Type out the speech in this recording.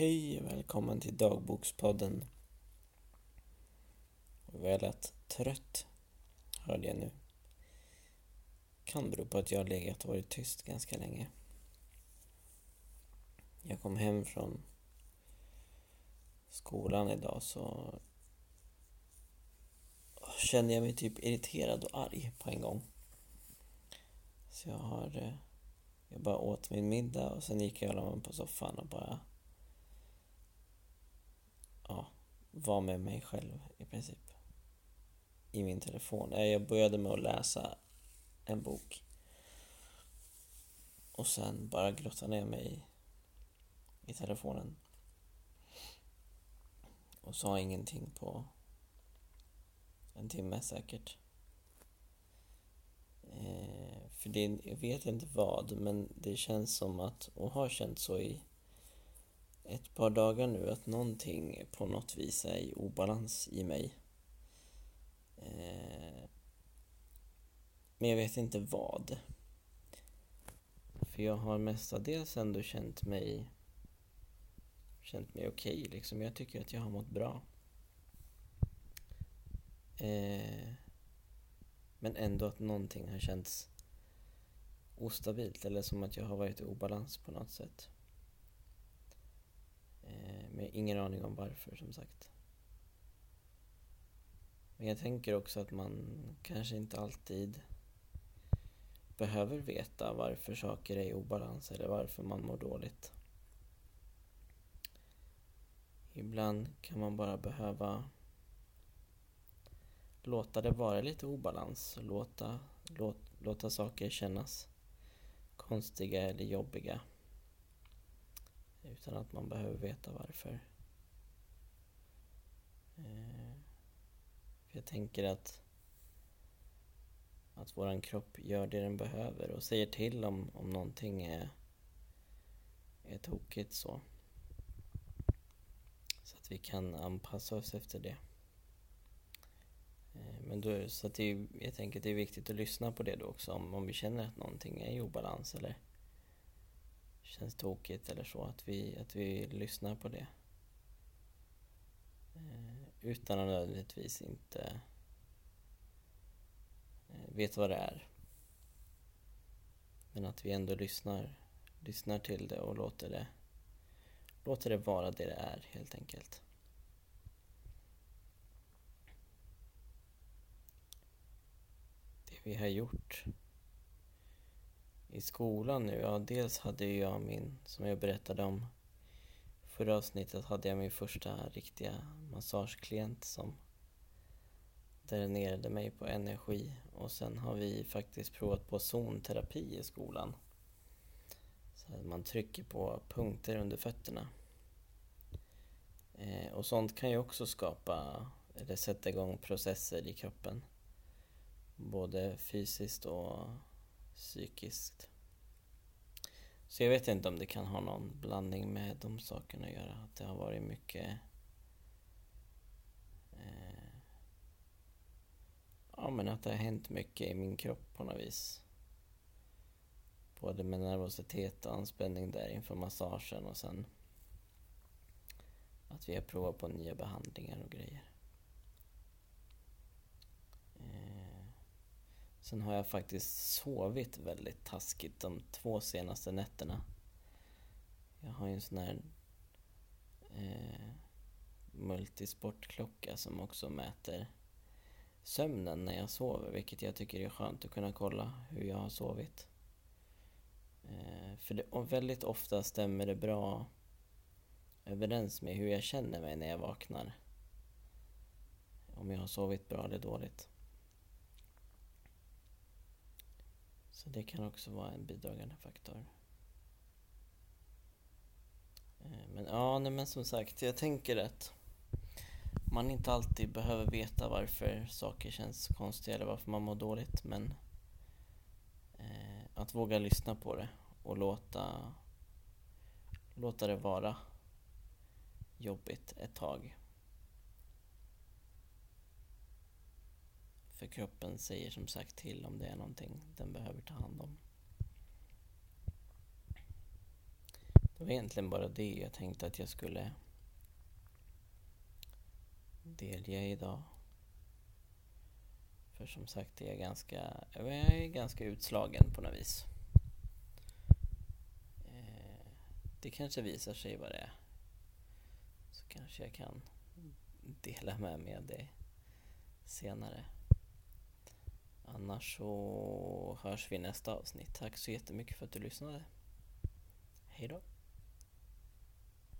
Hej och välkommen till dagbokspodden. Väldigt trött, hörde jag nu. Kan bero på att jag har legat och varit tyst ganska länge. Jag kom hem från skolan idag så kände jag mig typ irriterad och arg på en gång. Så jag har... Eh, jag bara åt min middag och sen gick jag och la mig på soffan och bara vara var med mig själv i princip. I min telefon. Eh, jag började med att läsa en bok. Och sen bara grotta ner mig i telefonen. Och sa ingenting på en timme säkert. Eh, för det, jag vet inte vad, men det känns som att, och har känt så i ett par dagar nu att någonting på något vis är i obalans i mig. Eh, men jag vet inte vad. För jag har mestadels ändå känt mig känt mig okej liksom. Jag tycker att jag har mått bra. Eh, men ändå att någonting har känts ostabilt eller som att jag har varit i obalans på något sätt. Men jag har ingen aning om varför som sagt. Men jag tänker också att man kanske inte alltid behöver veta varför saker är i obalans eller varför man mår dåligt. Ibland kan man bara behöva låta det vara lite obalans. Låta, låt, låta saker kännas konstiga eller jobbiga utan att man behöver veta varför. Eh, för jag tänker att att våran kropp gör det den behöver och säger till om, om någonting är, är tokigt så. Så att vi kan anpassa oss efter det. Eh, Men då, så att det är, jag tänker att det är viktigt att lyssna på det då också om, om vi känner att någonting är i obalans eller känns tokigt eller så, att vi, att vi lyssnar på det. Eh, Utan att nödvändigtvis inte eh, veta vad det är. Men att vi ändå lyssnar, lyssnar till det och låter det, låter det vara det det är helt enkelt. Det vi har gjort i skolan nu, ja dels hade ju jag min, som jag berättade om förra avsnittet, hade jag min första riktiga massageklient som dränerade mig på energi och sen har vi faktiskt provat på zonterapi i skolan. Så att man trycker på punkter under fötterna. Eh, och sånt kan ju också skapa, eller sätta igång processer i kroppen. Både fysiskt och psykiskt. Så jag vet inte om det kan ha någon blandning med de sakerna att göra. Att det har varit mycket eh, Ja men att det har hänt mycket i min kropp på något vis. Både med nervositet och anspänning där inför massagen och sen att vi har provat på nya behandlingar och grejer. Sen har jag faktiskt sovit väldigt taskigt de två senaste nätterna. Jag har ju en sån här eh, multisportklocka som också mäter sömnen när jag sover, vilket jag tycker är skönt att kunna kolla hur jag har sovit. Eh, för det, och väldigt ofta stämmer det bra överens med hur jag känner mig när jag vaknar. Om jag har sovit bra eller dåligt. Så det kan också vara en bidragande faktor. Eh, men ja, nej, men som sagt, jag tänker att man inte alltid behöver veta varför saker känns konstiga eller varför man mår dåligt, men eh, att våga lyssna på det och låta, låta det vara jobbigt ett tag. Kroppen säger som sagt till om det är någonting den behöver ta hand om. Det var egentligen bara det jag tänkte att jag skulle delge idag. För som sagt, jag är ganska, jag är ganska utslagen på något vis. Eh, det kanske visar sig vad det är. Så kanske jag kan dela med mig av det senare. Annars så hörs vi i nästa avsnitt. Tack så jättemycket för att du lyssnade. Hejdå.